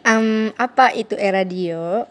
Um, apa itu e-radio?